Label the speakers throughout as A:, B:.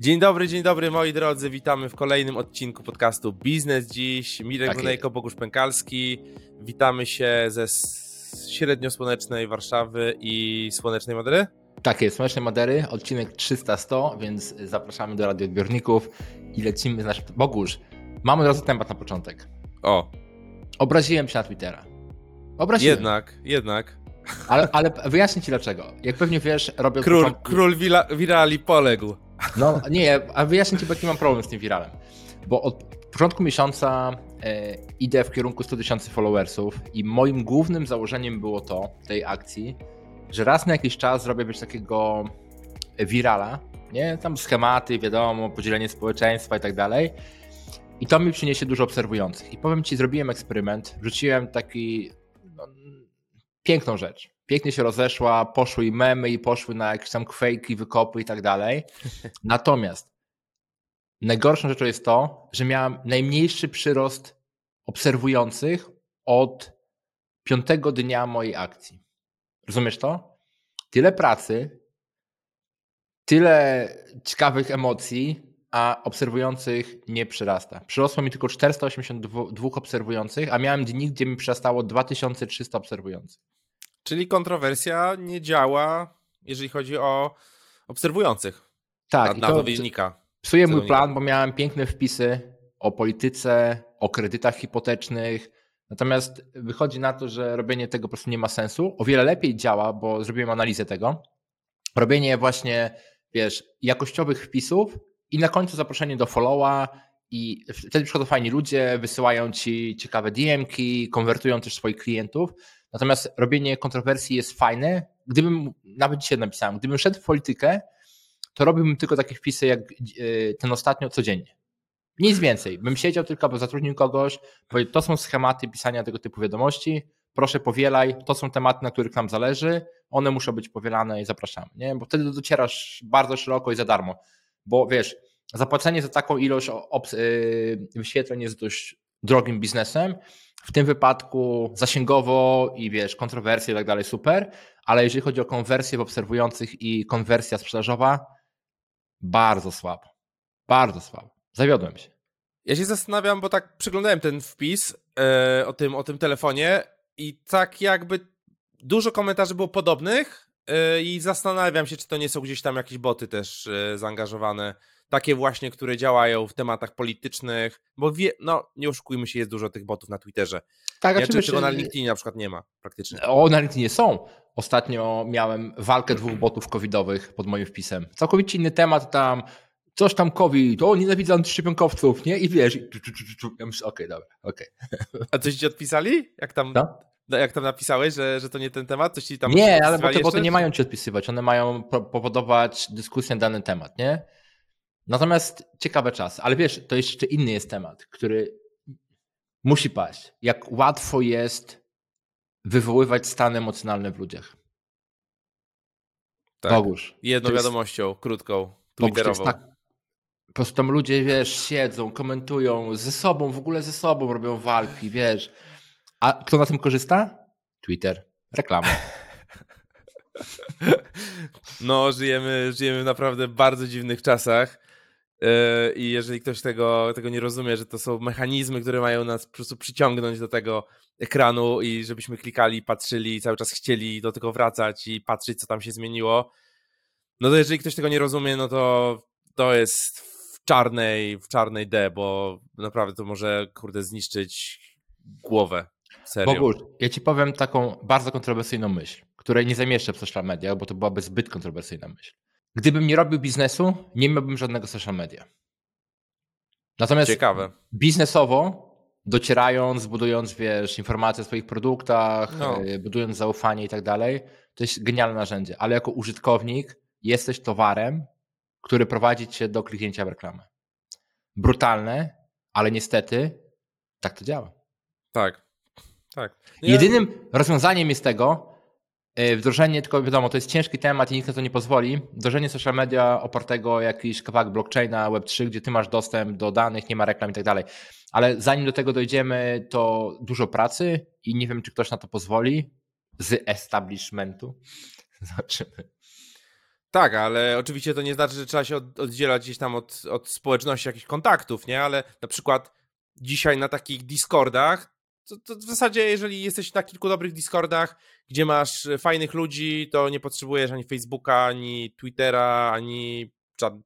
A: Dzień dobry, dzień dobry moi drodzy, witamy w kolejnym odcinku podcastu Biznes Dziś. Mirek
B: Tak
A: Dunejko, Bogusz Pękalski. Witamy się ze s- średnio słonecznej Warszawy i słonecznej Madery.
B: Tak jest, Słoneczne Madery, odcinek 300-100, więc zapraszamy do radioodbiorników i lecimy z naszym... Bogusz, mamy od razu temat na początek.
A: O,
B: Obraziłem się na Twittera. Obraziłem.
A: jednak, jednak.
B: Ale, ale wyjaśnię ci dlaczego. Jak pewnie wiesz, robię...
A: Król,
B: początku-
A: król wila, wirali poległ.
B: No nie, a wyjaśnię ci, bo jaki mam problem z tym wiralem. Bo od początku miesiąca e, idę w kierunku 100 tysięcy followersów i moim głównym założeniem było to, tej akcji, że raz na jakiś czas zrobię być takiego wirala, nie? Tam schematy, wiadomo, podzielenie społeczeństwa i tak dalej. I to mi przyniesie dużo obserwujących. I powiem ci, zrobiłem eksperyment, wrzuciłem taki no, piękną rzecz. Pięknie się rozeszła, poszły i memy, i poszły na jakieś tam kwejki, wykopy i tak dalej. Natomiast najgorszą rzeczą jest to, że miałem najmniejszy przyrost obserwujących od piątego dnia mojej akcji. Rozumiesz to? Tyle pracy, tyle ciekawych emocji, a obserwujących nie przyrasta. Przyrosło mi tylko 482 obserwujących, a miałem dni, gdzie mi przyrastało 2300 obserwujących.
A: Czyli kontrowersja nie działa, jeżeli chodzi o obserwujących.
B: Tak,
A: na, na
B: psuje mój plan, bo miałem piękne wpisy o polityce, o kredytach hipotecznych. Natomiast wychodzi na to, że robienie tego po prostu nie ma sensu. O wiele lepiej działa, bo zrobiłem analizę tego. Robienie właśnie, wiesz, jakościowych wpisów i na końcu zaproszenie do followa i wtedy przychodzą fajni ludzie, wysyłają ci ciekawe DM-ki, konwertują też swoich klientów. Natomiast robienie kontrowersji jest fajne. Gdybym, nawet dzisiaj napisałem, gdybym szedł w politykę, to robiłbym tylko takie wpisy jak e, ten ostatnio codziennie. Nic więcej. Bym siedział tylko, bo zatrudnił kogoś, powiedział, to są schematy pisania tego typu wiadomości, proszę powielaj, to są tematy, na których nam zależy, one muszą być powielane i zapraszamy, nie? Bo wtedy docierasz bardzo szeroko i za darmo, bo wiesz, zapłacenie za taką ilość yy, wyświetleń jest dość drogim biznesem, w tym wypadku zasięgowo i wiesz, kontrowersje i tak dalej, super, ale jeżeli chodzi o konwersję w obserwujących i konwersja sprzedażowa, bardzo słabo. Bardzo słabo. Zawiodłem się.
A: Ja się zastanawiam, bo tak przyglądałem ten wpis e, o, tym, o tym telefonie i tak jakby dużo komentarzy było podobnych e, i zastanawiam się, czy to nie są gdzieś tam jakieś boty też e, zaangażowane, takie właśnie, które działają w tematach politycznych, bo wie, no nie oszukujmy się, jest dużo tych botów na Twitterze.
B: Tak,
A: Ja
B: oczywiście.
A: czego na LinkedInie na przykład nie ma praktycznie.
B: O, na LinkedInie są. Ostatnio miałem walkę dwóch botów covidowych pod moim wpisem. Całkowicie inny temat tam, coś tam COVID, o nienawidzę antyszczepionkowców, nie? I wiesz, i ja myślę, okej, dobra, okej.
A: A coś ci odpisali? Jak tam,
B: Co?
A: jak tam napisałeś, że, że to nie ten temat? Coś ci tam
B: Nie, ale bo te boty nie mają ci odpisywać, one mają po- powodować dyskusję na dany temat, nie? Natomiast ciekawe czas, ale wiesz, to jeszcze inny jest temat, który musi paść. Jak łatwo jest wywoływać stan emocjonalny w ludziach.
A: Tak.
B: Bogusz.
A: Jedną
B: jest-
A: wiadomością, krótką,
B: Bogusz,
A: twitterową.
B: tak, po prostu tam ludzie, wiesz, siedzą, komentują ze sobą, w ogóle ze sobą robią walki, wiesz. A kto na tym korzysta? Twitter. Reklama.
A: No, żyjemy, żyjemy w naprawdę bardzo dziwnych czasach. Yy, I jeżeli ktoś tego, tego nie rozumie, że to są mechanizmy, które mają nas po prostu przyciągnąć do tego ekranu i żebyśmy klikali, patrzyli cały czas chcieli do tego wracać i patrzeć, co tam się zmieniło, no to jeżeli ktoś tego nie rozumie, no to to jest w czarnej, w czarnej D, bo naprawdę to może, kurde, zniszczyć głowę. Serio.
B: Ja ci powiem taką bardzo kontrowersyjną myśl, której nie zamieszczę w social mediach, bo to byłaby zbyt kontrowersyjna myśl. Gdybym nie robił biznesu, nie miałbym żadnego social media. Natomiast
A: Ciekawe.
B: biznesowo, docierając, budując, wiesz, informacje o swoich produktach,
A: No.
B: e, budując zaufanie i tak dalej, to jest genialne narzędzie, ale jako użytkownik jesteś towarem, który prowadzi cię do kliknięcia w reklamę. Brutalne, ale niestety tak to działa.
A: Tak. Tak. No ja-
B: Jedynym rozwiązaniem jest tego wdrożenie, tylko wiadomo, to jest ciężki temat i nikt na to nie pozwoli, wdrożenie social media opartego o jakiś kawałek blockchaina, Web3, gdzie ty masz dostęp do danych, nie ma reklam i tak dalej. Ale zanim do tego dojdziemy, to dużo pracy i nie wiem, czy ktoś na to pozwoli z establishmentu. Zobaczymy.
A: Tak, ale oczywiście to nie znaczy, że trzeba się oddzielać gdzieś tam od, od społeczności jakichś kontaktów, nie? Ale na przykład dzisiaj na takich Discordach, to, to w zasadzie jeżeli jesteś na kilku dobrych Discordach, gdzie masz fajnych ludzi, to nie potrzebujesz ani Facebooka, ani Twittera, ani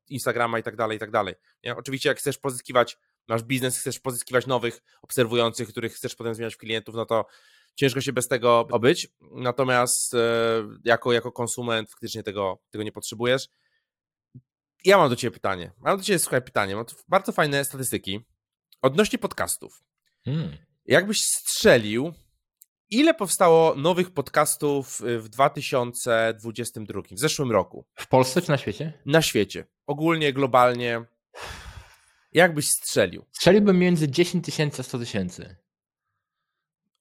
A: Instagrama i tak dalej, i tak dalej. Oczywiście jak chcesz pozyskiwać, masz biznes, chcesz pozyskiwać nowych obserwujących, których chcesz potem zmieniać w klientów, no to ciężko się bez tego obyć, natomiast e, jako, jako konsument faktycznie tego, tego nie potrzebujesz. Ja mam do Ciebie pytanie. Mam do Ciebie, słuchaj, pytanie. Mam bardzo fajne statystyki odnośnie podcastów. Hmm. Jakbyś strzelił, ile powstało nowych podcastów w 2022, w zeszłym roku?
B: W Polsce czy na świecie?
A: Na świecie. Ogólnie, globalnie. Jakbyś strzelił?
B: Strzeliłbym między 10 tysięcy a 100 tysięcy.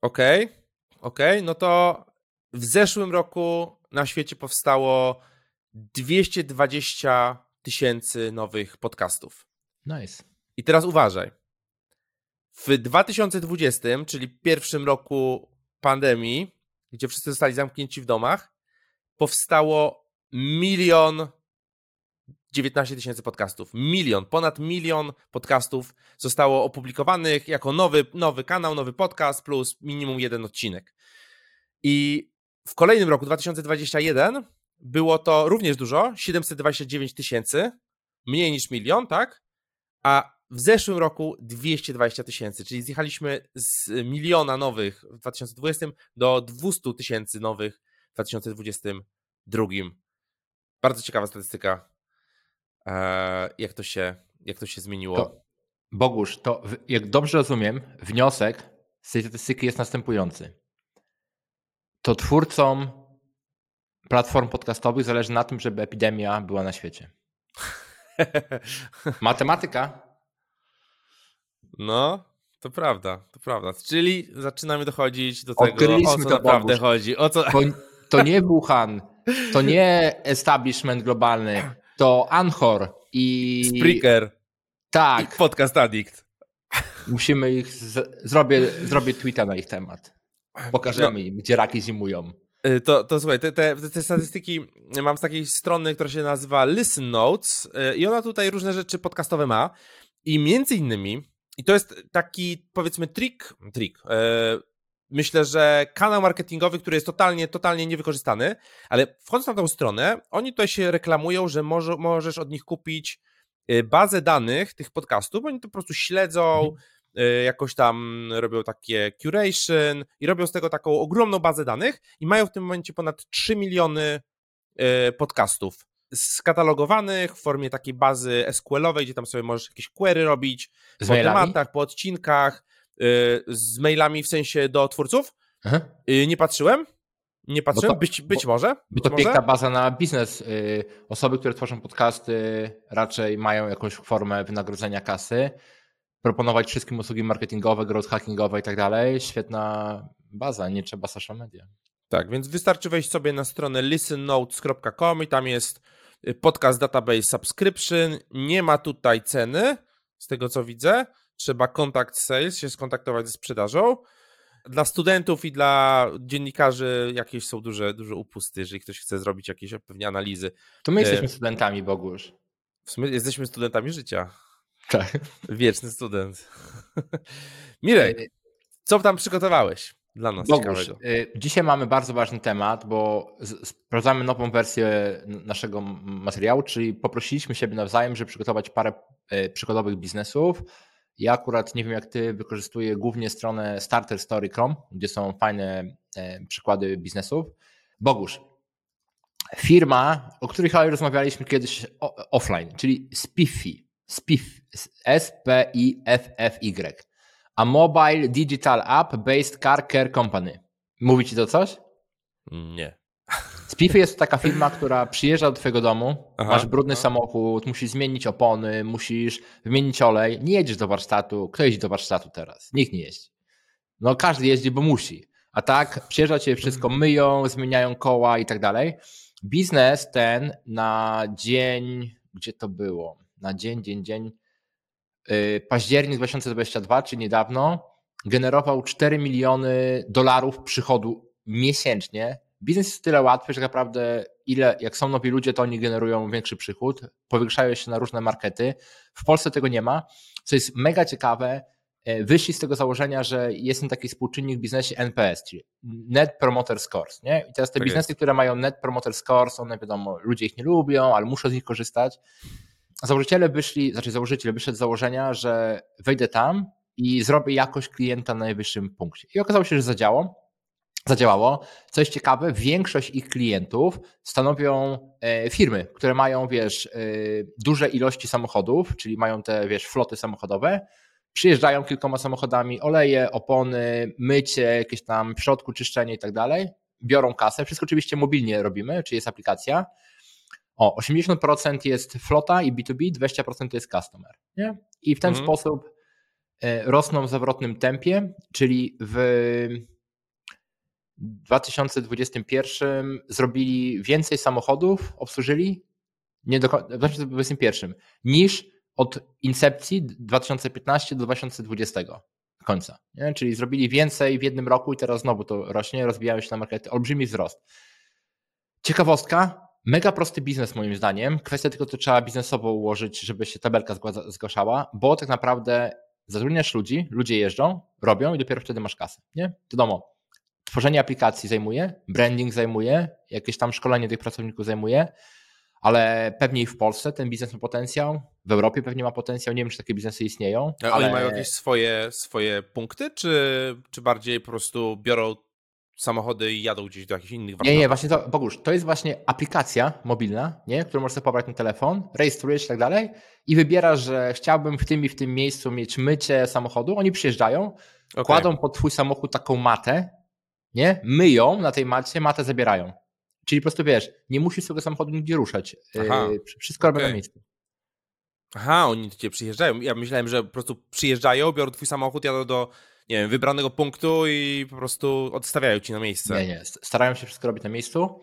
A: Okej. Okay. Okej, okay, no to w zeszłym roku na świecie powstało 220 tysięcy nowych podcastów.
B: Nice.
A: I teraz uważaj. W 2020, czyli pierwszym roku pandemii, gdzie wszyscy zostali zamknięci w domach, powstało milion 19 tysięcy podcastów. Milion, ponad milion podcastów zostało opublikowanych jako nowy, nowy kanał, nowy podcast plus minimum jeden odcinek. I w kolejnym roku, 2021, było to również dużo, 729 tysięcy, mniej niż milion, tak? A w zeszłym roku 220 tysięcy, czyli zjechaliśmy z miliona nowych w 2020 do 200 tysięcy nowych w 2022. Bardzo ciekawa statystyka E, jak to się, jak to się zmieniło. To,
B: Bogusz, to jak dobrze rozumiem, wniosek z tej statystyki jest następujący. To twórcom platform podcastowych zależy na tym, żeby epidemia była na świecie. Matematyka.
A: No, to prawda, to prawda. Czyli zaczynamy dochodzić do tego, Odkryliśmy o co to naprawdę chodzi. O co...
B: To, to nie Wuhan, to nie establishment globalny, to Anchor i...
A: Spreaker.
B: Tak.
A: I Podcast Addict.
B: Musimy ich... Z... Zrobię, zrobię tweeta na ich temat. Pokażemy no. im, gdzie raki zimują.
A: Y, to, to słuchaj, te, te, te, statystyki mam z takiej strony, która się nazywa Listen Notes y, i ona tutaj różne rzeczy podcastowe ma i między innymi, i to jest taki powiedzmy trik, trik, y, myślę, że kanał marketingowy, który jest totalnie, totalnie niewykorzystany, ale wchodząc na tą stronę, oni tutaj się reklamują, że może, możesz od nich kupić y, bazę danych tych podcastów, oni to po prostu śledzą, mhm. jakoś tam robią takie curation i robią z tego taką ogromną bazę danych i mają w tym momencie ponad 3 miliony podcastów skatalogowanych w formie takiej bazy SQL-owej, gdzie tam sobie możesz jakieś query robić po tematach, po odcinkach, Y, z mailami w sensie do twórców. Y, nie patrzyłem. Nie patrzyłem, to, być, być bo, może.
B: Być to
A: może?
B: piękna baza na biznes. Y, osoby, które tworzą podcasty, raczej mają jakąś formę wynagrodzenia kasy. Proponować wszystkim usługi marketingowe, growth hackingowe i tak dalej. Świetna baza, nie trzeba social media.
A: Tak, więc wystarczy wejść sobie na stronę listennotes.com i tam jest podcast database subscription. Nie ma tutaj ceny, z tego co widzę trzeba kontakt sales, się skontaktować ze sprzedażą. Dla studentów i dla dziennikarzy jakieś są duże, duże upusty, jeżeli ktoś chce zrobić jakieś pewnie analizy.
B: To my jesteśmy e... studentami, Bogusz.
A: W sumie jesteśmy studentami życia.
B: Tak.
A: Wieczny student. Mirek, e, co tam przygotowałeś dla nas Bogusz, ciekawego?
B: E, dzisiaj mamy bardzo ważny temat, bo sprawdzamy nową wersję naszego materiału, czyli poprosiliśmy siebie nawzajem, żeby przygotować parę e, przykładowych biznesów, ja akurat nie wiem jak ty, wykorzystuję głównie stronę starterstory.com, gdzie są fajne e, przykłady biznesów. Bogusz, firma, o której rozmawialiśmy kiedyś offline, czyli Spiffy, Spiff, S-P-I-F-F-Y, a Mobile Digital App Based Car Care Company. Mówi ci to coś?
A: Nie.
B: Spiffy jest taka firma, która przyjeżdża do twojego domu, aha, masz brudny aha. samochód, musisz zmienić opony, musisz wymienić olej, nie jedziesz do warsztatu. Kto jeździ do warsztatu teraz? Nikt nie jeździ. No każdy jeździ, bo musi. A tak przyjeżdża cię wszystko, myją, zmieniają koła i tak dalej. Biznes ten na dzień, gdzie to było? Na dzień, dzień, dzień, październik 2022, czyli niedawno, generował 4 miliony dolarów przychodu miesięcznie biznes jest tyle łatwy, że tak naprawdę ile, jak są nowi ludzie, to oni generują większy przychód, powiększają się na różne markety. W Polsce tego nie ma, co jest mega ciekawe. E, wyszli z tego założenia, że jest ten taki współczynnik w biznesie NPS, czyli Net Promoter Scores. Nie? I teraz te tak biznesy, jest. które mają Net Promoter Scores, one wiadomo, ludzie ich nie lubią, ale muszą z nich korzystać. Założyciele wyszli, znaczy założyciel wyszedł z założenia, że wejdę tam i zrobię jakość klienta na najwyższym punkcie. I okazało się, że zadziałało. Zadziałało. Co jest ciekawe, większość ich klientów stanowią e, firmy, które mają, wiesz, e, duże ilości samochodów, czyli mają te, wiesz, floty samochodowe, przyjeżdżają kilkoma samochodami, oleje, opony, mycie, jakieś tam w środku czyszczenie i tak dalej, biorą kasę, wszystko oczywiście mobilnie robimy, czy jest aplikacja. O, 80% jest flota i B2B, 20% to jest customer. Nie? I w ten mhm. sposób e, rosną w zawrotnym tempie, czyli w 2021 zrobili więcej samochodów, obsłużyli, nie do, w 2021, niż od incepcji 2015 do 2020 końca. Nie? Czyli zrobili więcej w jednym roku i teraz znowu to rośnie, rozwijają się na markety, olbrzymi wzrost. Ciekawostka, mega prosty biznes moim zdaniem. Kwestia tylko to trzeba biznesowo ułożyć, żeby się tabelka zgłaszała, bo tak naprawdę zatrudniasz ludzi, ludzie jeżdżą, robią i dopiero wtedy masz kasę. Nie? Wiadomo, tworzenie aplikacji zajmuje, branding zajmuje, jakieś tam szkolenie tych pracowników zajmuje, ale pewnie i w Polsce ten biznes ma potencjał, w Europie pewnie ma potencjał, nie wiem, czy takie biznesy istnieją.
A: A ale... Oni mają jakieś swoje, swoje punkty, czy, czy bardziej po prostu biorą samochody i jadą gdzieś do jakichś innych
B: warsztatów? Nie, nie, właśnie to, Bogusz, to jest właśnie aplikacja mobilna, nie? którą możesz sobie pobrać na telefon, rejestrujesz i tak dalej i wybierasz, że chciałbym w tym i w tym miejscu mieć mycie samochodu, oni przyjeżdżają, okay. kładą pod twój samochód taką matę, nie? Myją na tej macie, matę zabierają. Czyli po prostu wiesz, nie musisz swojego samochodu nigdzie ruszać. Aha, yy, Wszystko okay. robią na miejscu.
A: Aha, oni do ciebie przyjeżdżają. Ja myślałem, że po prostu przyjeżdżają, biorą twój samochód, jadą do, nie wiem, wybranego punktu i po prostu odstawiają ci na miejsce.
B: Nie, nie. Starają się wszystko robić na miejscu.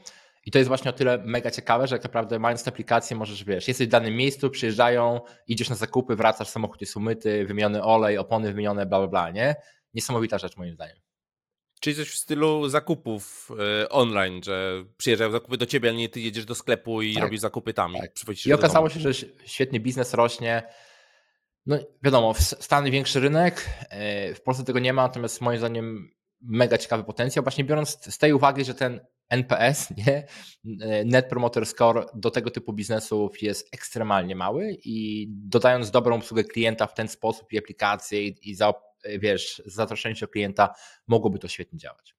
B: I to jest właśnie o tyle mega ciekawe, że tak naprawdę mając tę aplikację możesz, wiesz, jesteś w danym miejscu, przyjeżdżają, idziesz na zakupy, wracasz, samochód jest umyty, wymieniony olej, opony wymienione, bla, bla, bla, nie? Niesamowita rzecz moim zdaniem.
A: Czyli coś w stylu zakupów y, online, że przyjeżdżają zakupy do ciebie, a nie ty jedziesz do sklepu i tak. robisz zakupy tam. Tak.
B: I, I okazało się, że świetny biznes rośnie. No wiadomo, Stany większy rynek, y, w Polsce tego nie ma, natomiast moim zdaniem mega ciekawy potencjał, właśnie biorąc z tej uwagi, że ten NPS, nie? Y, Net Promoter Score do tego typu biznesów jest ekstremalnie mały i dodając dobrą obsługę klienta w ten sposób i aplikacje i, i za E, wiesz, zatroszczenie się o klienta, mogłoby to świetnie działać.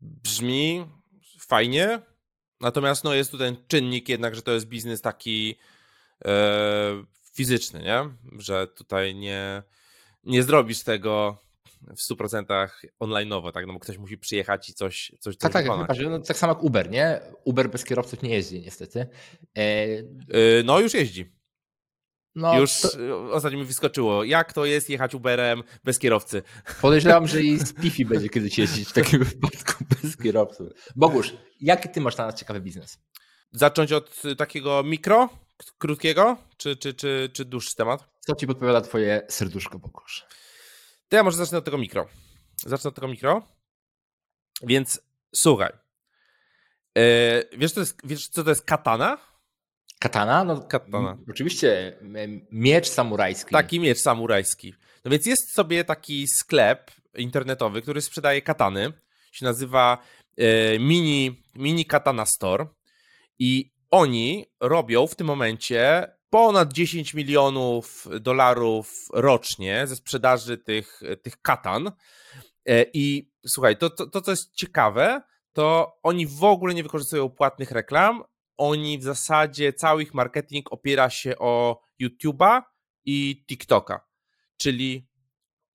A: Brzmi fajnie, natomiast no jest tu ten czynnik jednak, że to jest biznes taki e, fizyczny, nie? Że tutaj nie, nie zrobisz tego w 100% online'owo, tak? No bo ktoś musi przyjechać i coś, coś,
B: tak, tak, wykonać. Tak, no, tak samo jak Uber, nie? Uber bez kierowców nie jeździ niestety. E...
A: E, no już jeździ. No, Już to... ostatnio mi wyskoczyło, jak to jest jechać Uberem bez kierowcy.
B: Podejrzewam, że i z Pifi będzie kiedyś jeździć w takim wypadku bez kierowcy. Bogusz, jaki ty masz na nas ciekawy biznes?
A: Zacząć od takiego mikro, krótkiego, czy, czy, czy, czy dłuższy temat?
B: Co ci podpowiada twoje serduszko, Bogusz?
A: To ja może zacznę od tego mikro. Zacznę od tego mikro. Więc słuchaj. Yy, wiesz, to jest, wiesz, co to jest katana?
B: Katana? No, Katana. Oczywiście, miecz samurajski.
A: Taki miecz samurajski. No więc jest sobie taki sklep internetowy, który sprzedaje katany. Się nazywa e, Mini, Mini Katana Store. I oni robią w tym momencie ponad 10 milionów dolarów rocznie ze sprzedaży tych, tych katan. E, I słuchaj, to, to, to co jest ciekawe, to oni w ogóle nie wykorzystują płatnych reklam, oni w zasadzie cały ich marketing opiera się o YouTube'a i TikToka, czyli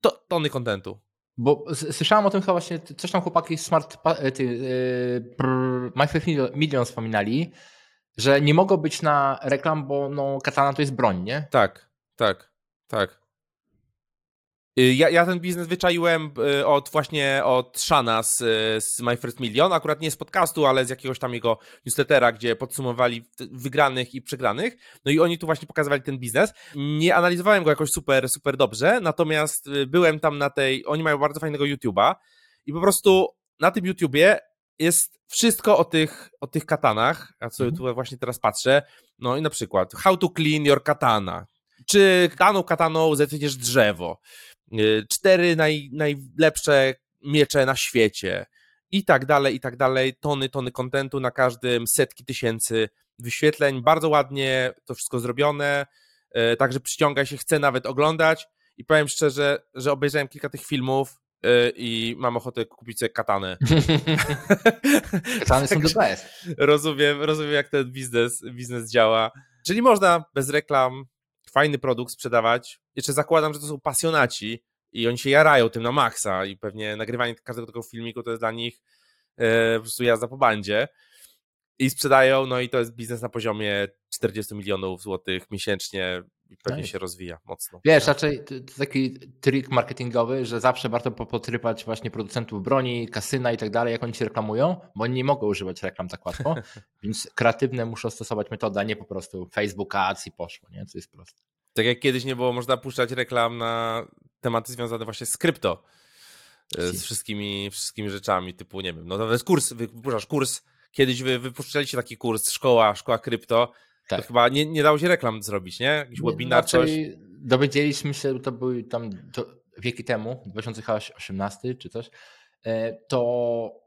A: to, tony kontentu.
B: Bo słyszałem o tym chyba właśnie, coś tam chłopaki Smart e, ty, yy, Million wspominali, że nie mogą być na reklam, bo no, katana to jest broń, nie?
A: Tak, tak, tak. Y, ja, ja, ten biznes wyczaiłem y, od właśnie od Shana z, z My First Million, akurat nie z podcastu, ale z jakiegoś tam jego newslettera, gdzie podsumowali wygranych i przegranych. No i oni tu właśnie pokazywali ten biznes. Nie analizowałem go jakoś super, super dobrze, natomiast y, byłem tam na tej, oni mają bardzo fajnego YouTube'a i po prostu na tym YouTubie jest wszystko o tych, o tych katanach, a co mhm. tu właśnie teraz patrzę, no i na przykład how to clean your katana, czy daną kataną zetniesz drzewo, y, cztery naj, najlepsze miecze na świecie. I tak dalej, i tak dalej, tony, tony kontentu na każdym, setki tysięcy wyświetleń, bardzo ładnie to wszystko zrobione, y, także przyciąga się, chcę nawet oglądać. I powiem szczerze, że obejrzałem kilka tych filmów i mam ochotę kupić sobie katanę.
B: Katany są the best.
A: Rozumiem, rozumiem jak ten biznes, biznes działa. Czyli można bez reklam fajny produkt sprzedawać. Jeszcze zakładam, że to są pasjonaci i oni się jarają tym na maksa i pewnie nagrywanie każdego tego filmiku to jest dla nich e, po prostu jazda po bandzie i sprzedają, no i to jest biznes na poziomie 40 milionów złotych miesięcznie i pewnie no się rozwija mocno.
B: Wiesz, raczej to taki trik marketingowy, że zawsze warto potrypać właśnie producentów broni, kasyna i tak dalej, jak oni się reklamują, bo oni nie mogą używać reklam tak łatwo, więc kreatywne muszą stosować metodę, a nie po prostu Facebook Ads i poszło, nie? Co jest proste.
A: Tak jak kiedyś nie było można puszczać reklam na tematy związane właśnie z krypto, e, z wszystkimi, wszystkimi rzeczami, typu, nie wiem, no to jest kurs, wypuszczasz kurs, kiedyś wy wypuszczaliście taki kurs, szkoła, szkoła krypto, tak. To chyba nie, nie dało się reklam zrobić, nie? Jakiś webinar, coś.
B: Dowiedzieliśmy się, to był tam to wieki temu, 2018 czy coś, e, to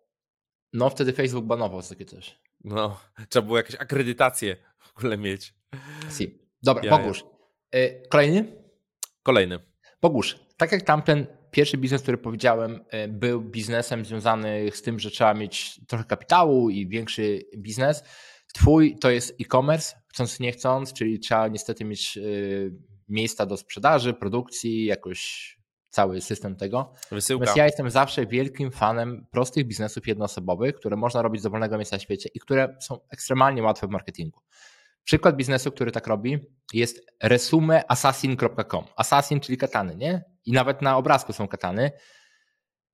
B: no wtedy Facebook banował takie coś.
A: No, trzeba było jakieś akredytacje w ogóle mieć.
B: Si. Dobra, ja, Bogusz. Ja. Kolejny?
A: Kolejny.
B: Bogusz, tak jak tamten pierwszy biznes, który powiedziałem, e, był biznesem związany z tym, że trzeba mieć trochę kapitału i większy biznes, Twój to jest e-commerce, chcąc nie chcąc, czyli trzeba niestety mieć y, miejsca do sprzedaży, produkcji, jakoś cały system tego.
A: Wysyłka.
B: Natomiast ja jestem zawsze wielkim fanem prostych biznesów jednoosobowych, które można robić z dowolnego miejsca na świecie i które są ekstremalnie łatwe w marketingu. Przykład biznesu, który tak robi, jest resumeassassin.com. Assassin, czyli katany, nie? I nawet na obrazku są katany.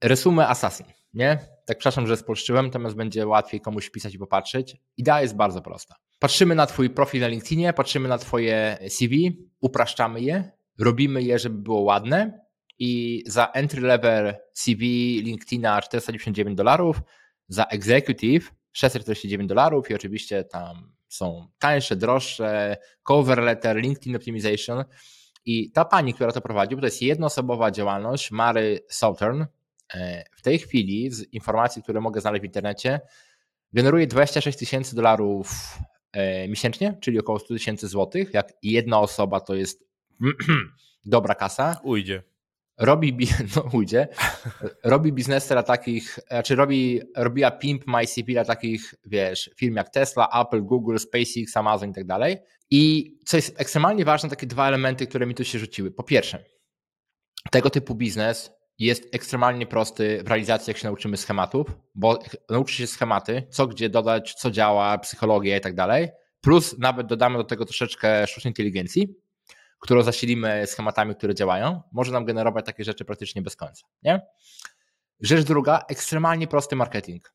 B: Resume Assassin, nie? Tak przepraszam, że spolszczyłem, natomiast będzie łatwiej komuś pisać i popatrzeć. Idea jest bardzo prosta. Patrzymy na Twój profil na LinkedInie, patrzymy na Twoje CV, upraszczamy je, robimy je, żeby było ładne i za entry level CV LinkedIna 499 dolarów, za executive 649 dolarów i oczywiście tam są tańsze, droższe, cover letter, LinkedIn Optimization. I ta pani, która to prowadzi, bo to jest jednoosobowa działalność, Mary Southern, w tej chwili z informacji, które mogę znaleźć w internecie, generuje 26 tysięcy dolarów e, miesięcznie, czyli około 100 tysięcy złotych. Jak jedna osoba to jest dobra kasa.
A: Ujdzie.
B: Robi, no ujdzie, robi biznesy dla takich, znaczy robi, robiła Pimp MyCP dla takich, wiesz, firm jak Tesla, Apple, Google, SpaceX, Amazon i tak dalej. I co jest ekstremalnie ważne, takie dwa elementy, które mi tu się rzuciły. Po pierwsze, tego typu biznes jest ekstremalnie prosty w realizacji, jak się nauczymy schematów, bo nauczy się schematy, co gdzie dodać, co działa, psychologia i tak dalej. Plus nawet dodamy do tego troszeczkę sztucznej inteligencji, którą zasilimy schematami, które działają. Może nam generować takie rzeczy praktycznie bez końca. Nie? Rzecz druga, ekstremalnie prosty marketing.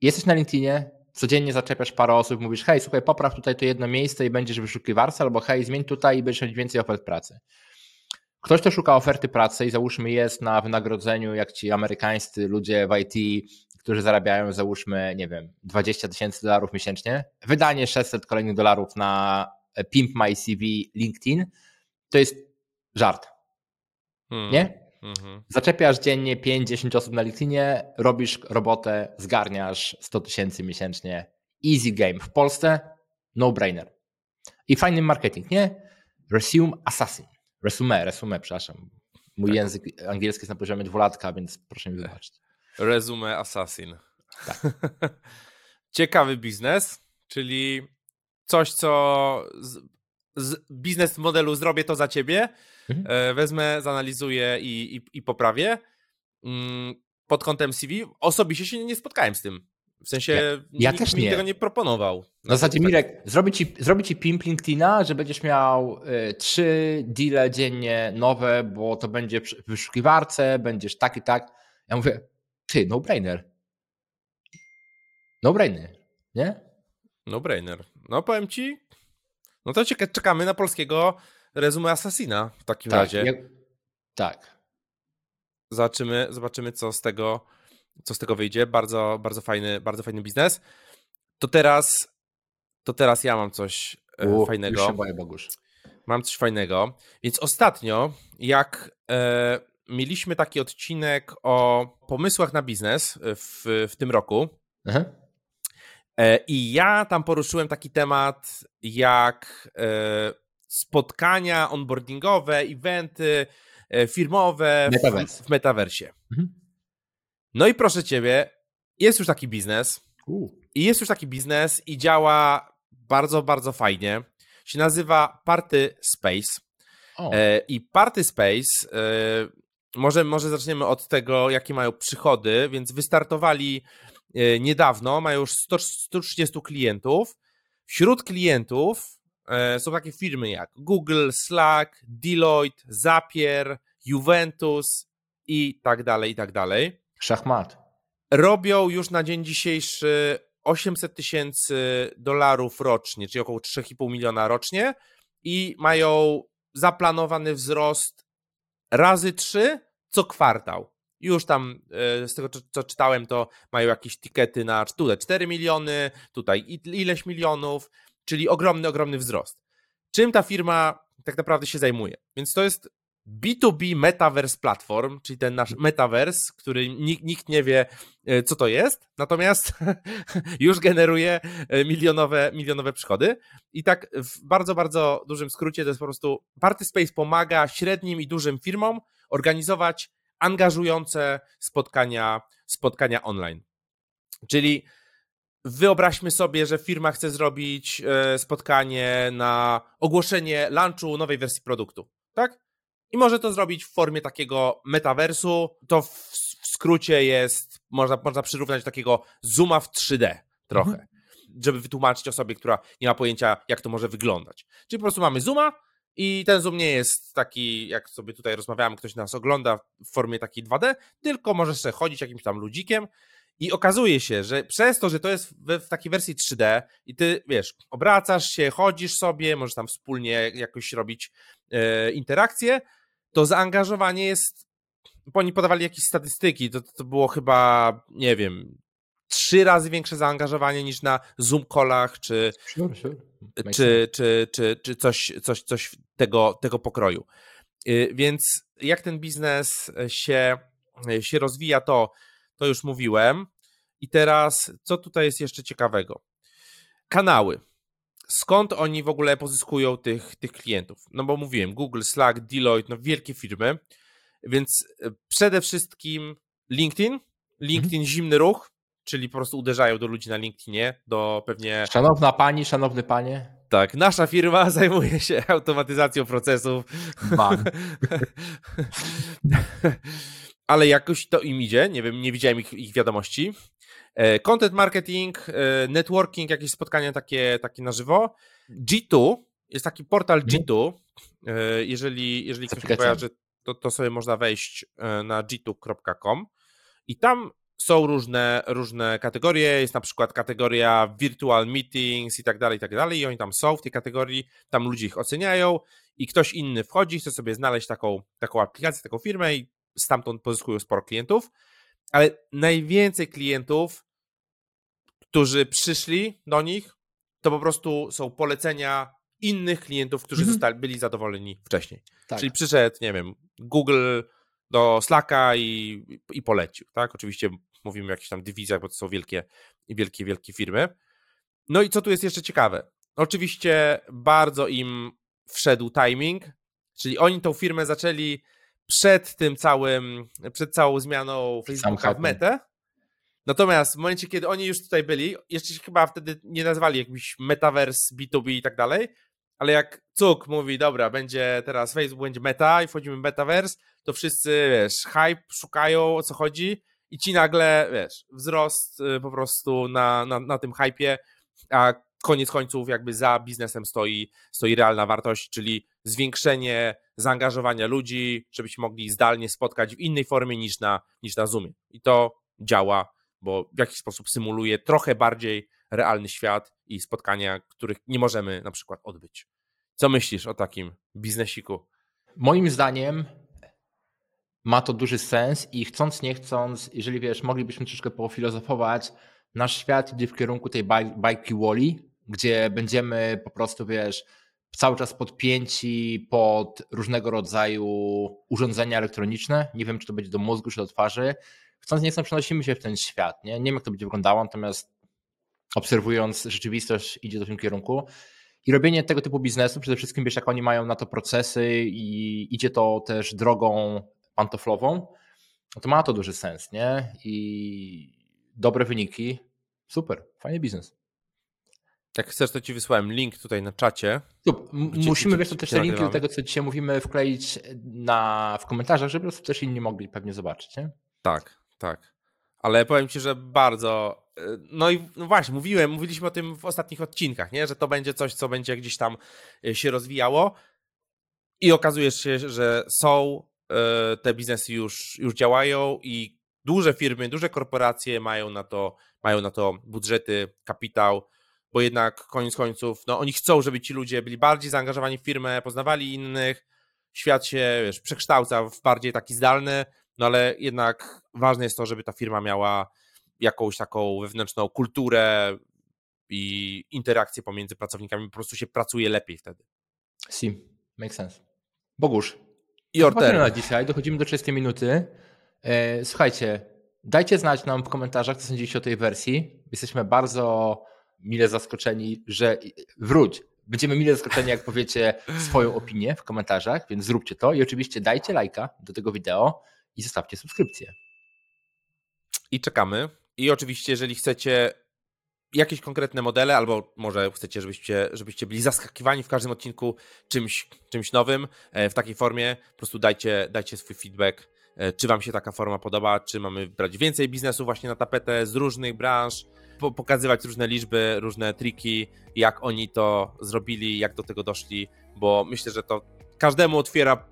B: Jesteś na LinkedInie, codziennie zaczepiasz parę osób, mówisz, hej, słuchaj, popraw tutaj to jedno miejsce i będziesz wyszukiwarca, albo hej, zmień tutaj i będziesz mieć więcej ofert pracy. Ktoś, kto szuka oferty pracy i załóżmy jest na wynagrodzeniu, jak ci amerykańscy ludzie w IT, którzy zarabiają załóżmy, nie wiem, 20 tysięcy dolarów miesięcznie, wydanie 600 kolejnych dolarów na Pimp My CV LinkedIn, to jest żart. Hmm. Nie? Mhm. Zaczepiasz dziennie 5-10 osób na LinkedInie, robisz robotę, zgarniasz 100 tysięcy miesięcznie. Easy game. W Polsce no brainer. I fajny marketing, nie? Resume Assassin. Resume, resume, przepraszam. Mój tak. język angielski jest na poziomie dwulatka, więc proszę mi wybaczyć.
A: Resume Assassin. Tak. Ciekawy biznes, czyli coś, co z, z biznes modelu zrobię to za ciebie, mhm. E, wezmę, zanalizuję i, i, i poprawię. Mm, pod kątem CV osobiście się nie spotkałem z tym. W sensie
B: ja, ja też
A: mi
B: nie.
A: tego nie proponował.
B: W zasadzie Mirek, zrobi ci, zrobi ci pimp LinkedIna, że będziesz miał y, trzy deale dziennie nowe, bo to będzie w wyszukiwarce, będziesz tak i tak. Ja mówię, ty, no brainer. No brainer, nie?
A: No brainer. No powiem ci, no to czekamy na polskiego resume Assassina w takim tak, razie. Ja,
B: tak.
A: Zobaczymy, zobaczymy, co z tego co z tego wyjdzie. Bardzo, bardzo fajny, bardzo fajny biznes. To teraz, to teraz ja mam coś e, U, fajnego.
B: Już się boję, Bogusz.
A: Mam coś fajnego. Więc ostatnio, jak e, mieliśmy taki odcinek o pomysłach na biznes w, w tym roku. Aha. E, I ja tam poruszyłem taki temat jak e, spotkania onboardingowe, eventy e, firmowe w, w metaversie. Mhm. No i proszę ciebie, jest już taki biznes. I jest już taki biznes i działa bardzo, bardzo fajnie. Się nazywa Party Space. O. I Party Space, może, może zaczniemy od tego, jakie mają przychody, więc wystartowali niedawno, mają już 100, 130 klientów. Wśród klientów E, są takie firmy jak Google, Slack, Deloitte, Zapier, Juventus i tak dalej, i tak dalej.
B: Szachmat.
A: Robią już na dzień dzisiejszy 800 tysięcy dolarów rocznie, czyli około 3,5 miliona rocznie i mają zaplanowany wzrost razy 3 co kwartał. Już tam e, z tego, co czytałem, to mają jakieś tikety na tutaj 4 miliony, tutaj ileś milionów, czyli ogromny, ogromny wzrost. Czym ta firma tak naprawdę się zajmuje? Więc to jest B2B Metaverse Platform, czyli ten nasz Metaverse, który nikt, nikt nie wie, e, co to jest, natomiast już generuje e, milionowe, milionowe przychody. I tak w bardzo, bardzo dużym skrócie to jest po prostu Party Space pomaga średnim i dużym firmom organizować angażujące spotkania, spotkania online. Czyli Wyobraźmy sobie, że firma chce zrobić e, spotkanie na ogłoszenie launchu nowej wersji produktu, tak? I może to zrobić w formie takiego metaversu. To w, w skrócie jest, można, można przyrównać do takiego zooma w 3D trochę, mhm. żeby wytłumaczyć osobie, która nie ma pojęcia, jak to może wyglądać. Czyli po prostu mamy zooma i ten zoom nie jest taki, jak sobie tutaj rozmawiamy, ktoś nas ogląda w formie takiej 2D, tylko możesz sobie chodzić jakimś tam ludzikiem i okazuje się, że przez to, że to jest w, takiej wersji 3D i ty, wiesz, obracasz się, chodzisz sobie, możesz tam wspólnie jakoś robić e, interakcje, to zaangażowanie jest, bo oni podawali jakieś statystyki, to, to było chyba, nie wiem, trzy razy większe zaangażowanie niż na Zoom callach, czy, sure, sure. czy, czy, czy, czy coś, coś, coś tego, tego pokroju. E, więc jak ten biznes się, się rozwija, to to już mówiłem. I teraz, co tutaj jest jeszcze ciekawego? Kanały. Skąd oni w ogóle pozyskują tych, tych klientów? No bo mówiłem, Google, Slack, Deloitte, no wielkie firmy, więc e, przede wszystkim LinkedIn, LinkedIn mhm. zimny ruch, czyli po prostu uderzają do ludzi na LinkedInie, do pewnie...
B: Szanowna pani, szanowny panie.
A: Tak, nasza firma zajmuje się automatyzacją procesów. Ban. ale jakoś to im idzie, nie wiem, nie widziałem ich, ich wiadomości. E, content marketing, e, networking, jakieś spotkania takie, takie na żywo. G2, jest taki portal mhm. G2, e, jeżeli, jeżeli ktoś nie kojarzy, to, to sobie można wejść na g2.com i tam są różne, różne kategorie, jest na przykład kategoria virtual meetings i tak dalej, i tak dalej. I oni tam są w tej kategorii, tam ludzie ich oceniają. I ktoś inny wchodzi, chce sobie znaleźć taką, taką aplikację, taką firmę i stamtąd pozyskują sporo klientów, ale najwięcej klientów, którzy przyszli do nich, to po prostu są polecenia innych klientów, którzy mhm. zostali, byli zadowoleni wcześniej. Tak. Czyli przyszedł, nie wiem, Google do Slacka i, i polecił, tak? Oczywiście mówimy o jakichś tam dywizjach, bo to są wielkie, wielkie, wielkie firmy. No i co tu jest jeszcze ciekawe? Oczywiście bardzo im wszedł timing, czyli oni tą firmę zaczęli przed tym całym, przed całą zmianą Facebooka w metę. Natomiast w momencie, kiedy oni już tutaj byli, jeszcze się chyba wtedy nie nazwali jakimś metaverse, B2B i tak dalej, ale jak Cuk mówi, dobra, będzie teraz Facebook, będzie meta i wchodzimy w metaverse, to wszyscy, wiesz, hype szukają, o co chodzi i ci nagle, wiesz, wzrost y, po prostu na, na, na tym hypie, a koniec końców jakby za biznesem stoi, stoi realna wartość, czyli zwiększenie zaangażowania ludzi, żebyśmy mogli zdalnie spotkać w innej formie niż na, niż na Zoomie. I to działa, bo w jakiś sposób symuluje trochę bardziej realny świat i spotkania, których nie możemy na przykład odbyć. Co myślisz o takim biznesiku?
B: Moim zdaniem ma to duży sens i chcąc, nie chcąc, jeżeli wiesz, moglibyśmy troszkę pofilozofować, nasz świat idzie w kierunku tej bajki Wally, gdzie będziemy po prostu, wiesz, cały czas podpięci pod różnego rodzaju urządzenia elektroniczne. Nie wiem, czy to będzie do mózgu, czy do twarzy. Chcąc, nie chcąc, przenosimy się w ten świat. Nie, nie wiem, jak to będzie wyglądało, natomiast obserwując rzeczywistość, idzie w tym kierunku. I robienie tego typu biznesu, przede wszystkim wiesz, jak oni mają na to procesy i idzie to też drogą pantoflową, no to ma to duży sens, nie? I dobre wyniki, super, fajny biznes.
A: Jak chcesz, to ci wysłałem link tutaj na czacie.
B: Gdzie, Musimy, wiesz, to też te linki do tego, co dzisiaj mówimy, wkleić na, w komentarzach, żeby po prostu też inni mogli pewnie zobaczyć, nie?
A: Tak, tak. Ale powiem ci, że bardzo. E, no i no właśnie, mówiłem, mówiliśmy o tym w ostatnich odcinkach, nie? że to będzie coś, co będzie gdzieś tam e, się rozwijało. I okazuje się, że są e, te biznesy już, już działają i duże firmy, duże korporacje mają na to, mają na to budżety, kapitał, bo jednak koniec końców, no oni chcą, żeby ci ludzie byli bardziej zaangażowani w firmę, poznawali innych, świat się wiesz, przekształca w bardziej taki zdalny, no ale jednak ważne jest to, żeby ta firma miała jakąś taką wewnętrzną kulturę i interakcję pomiędzy pracownikami, po prostu się pracuje lepiej wtedy.
B: Si, make sense. Bogusz.
A: I order.
B: na dzisiaj, dochodzimy do 30 minuty. E, słuchajcie, dajcie znać nam w komentarzach, co sądzicie o tej wersji. Jesteśmy bardzo mile zaskoczeni, że wróć. Będziemy mile zaskoczeni, jak powiecie swoją opinię w komentarzach, więc zróbcie to i oczywiście dajcie lajka do tego wideo i zostawcie subskrypcję.
A: I czekamy. I oczywiście, jeżeli chcecie jakieś konkretne modele, albo może chcecie, żebyście, żebyście byli zaskakiwani w każdym odcinku czymś, czymś nowym e, w takiej formie, po prostu dajcie, dajcie swój feedback, e, czy Wam się taka forma podoba, czy mamy brać więcej biznesu właśnie na tapetę z różnych branż, pokazywać różne liczby, różne triki, jak oni to zrobili, jak do tego doszli, bo myślę, że to każdemu otwiera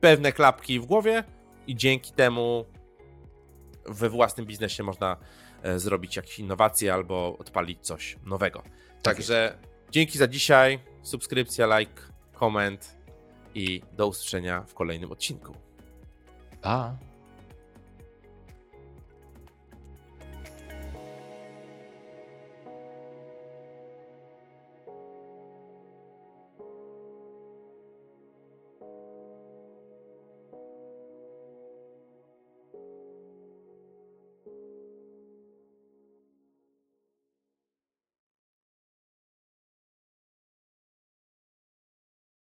A: pewne klapki w głowie i dzięki temu we własnym biznesie można e, zrobić jakieś innowacje albo odpalić coś nowego. Tak Także dzięki za dzisiaj. Subskrypcja, like, koment i do usłyszenia w kolejnym odcinku.
B: Pa!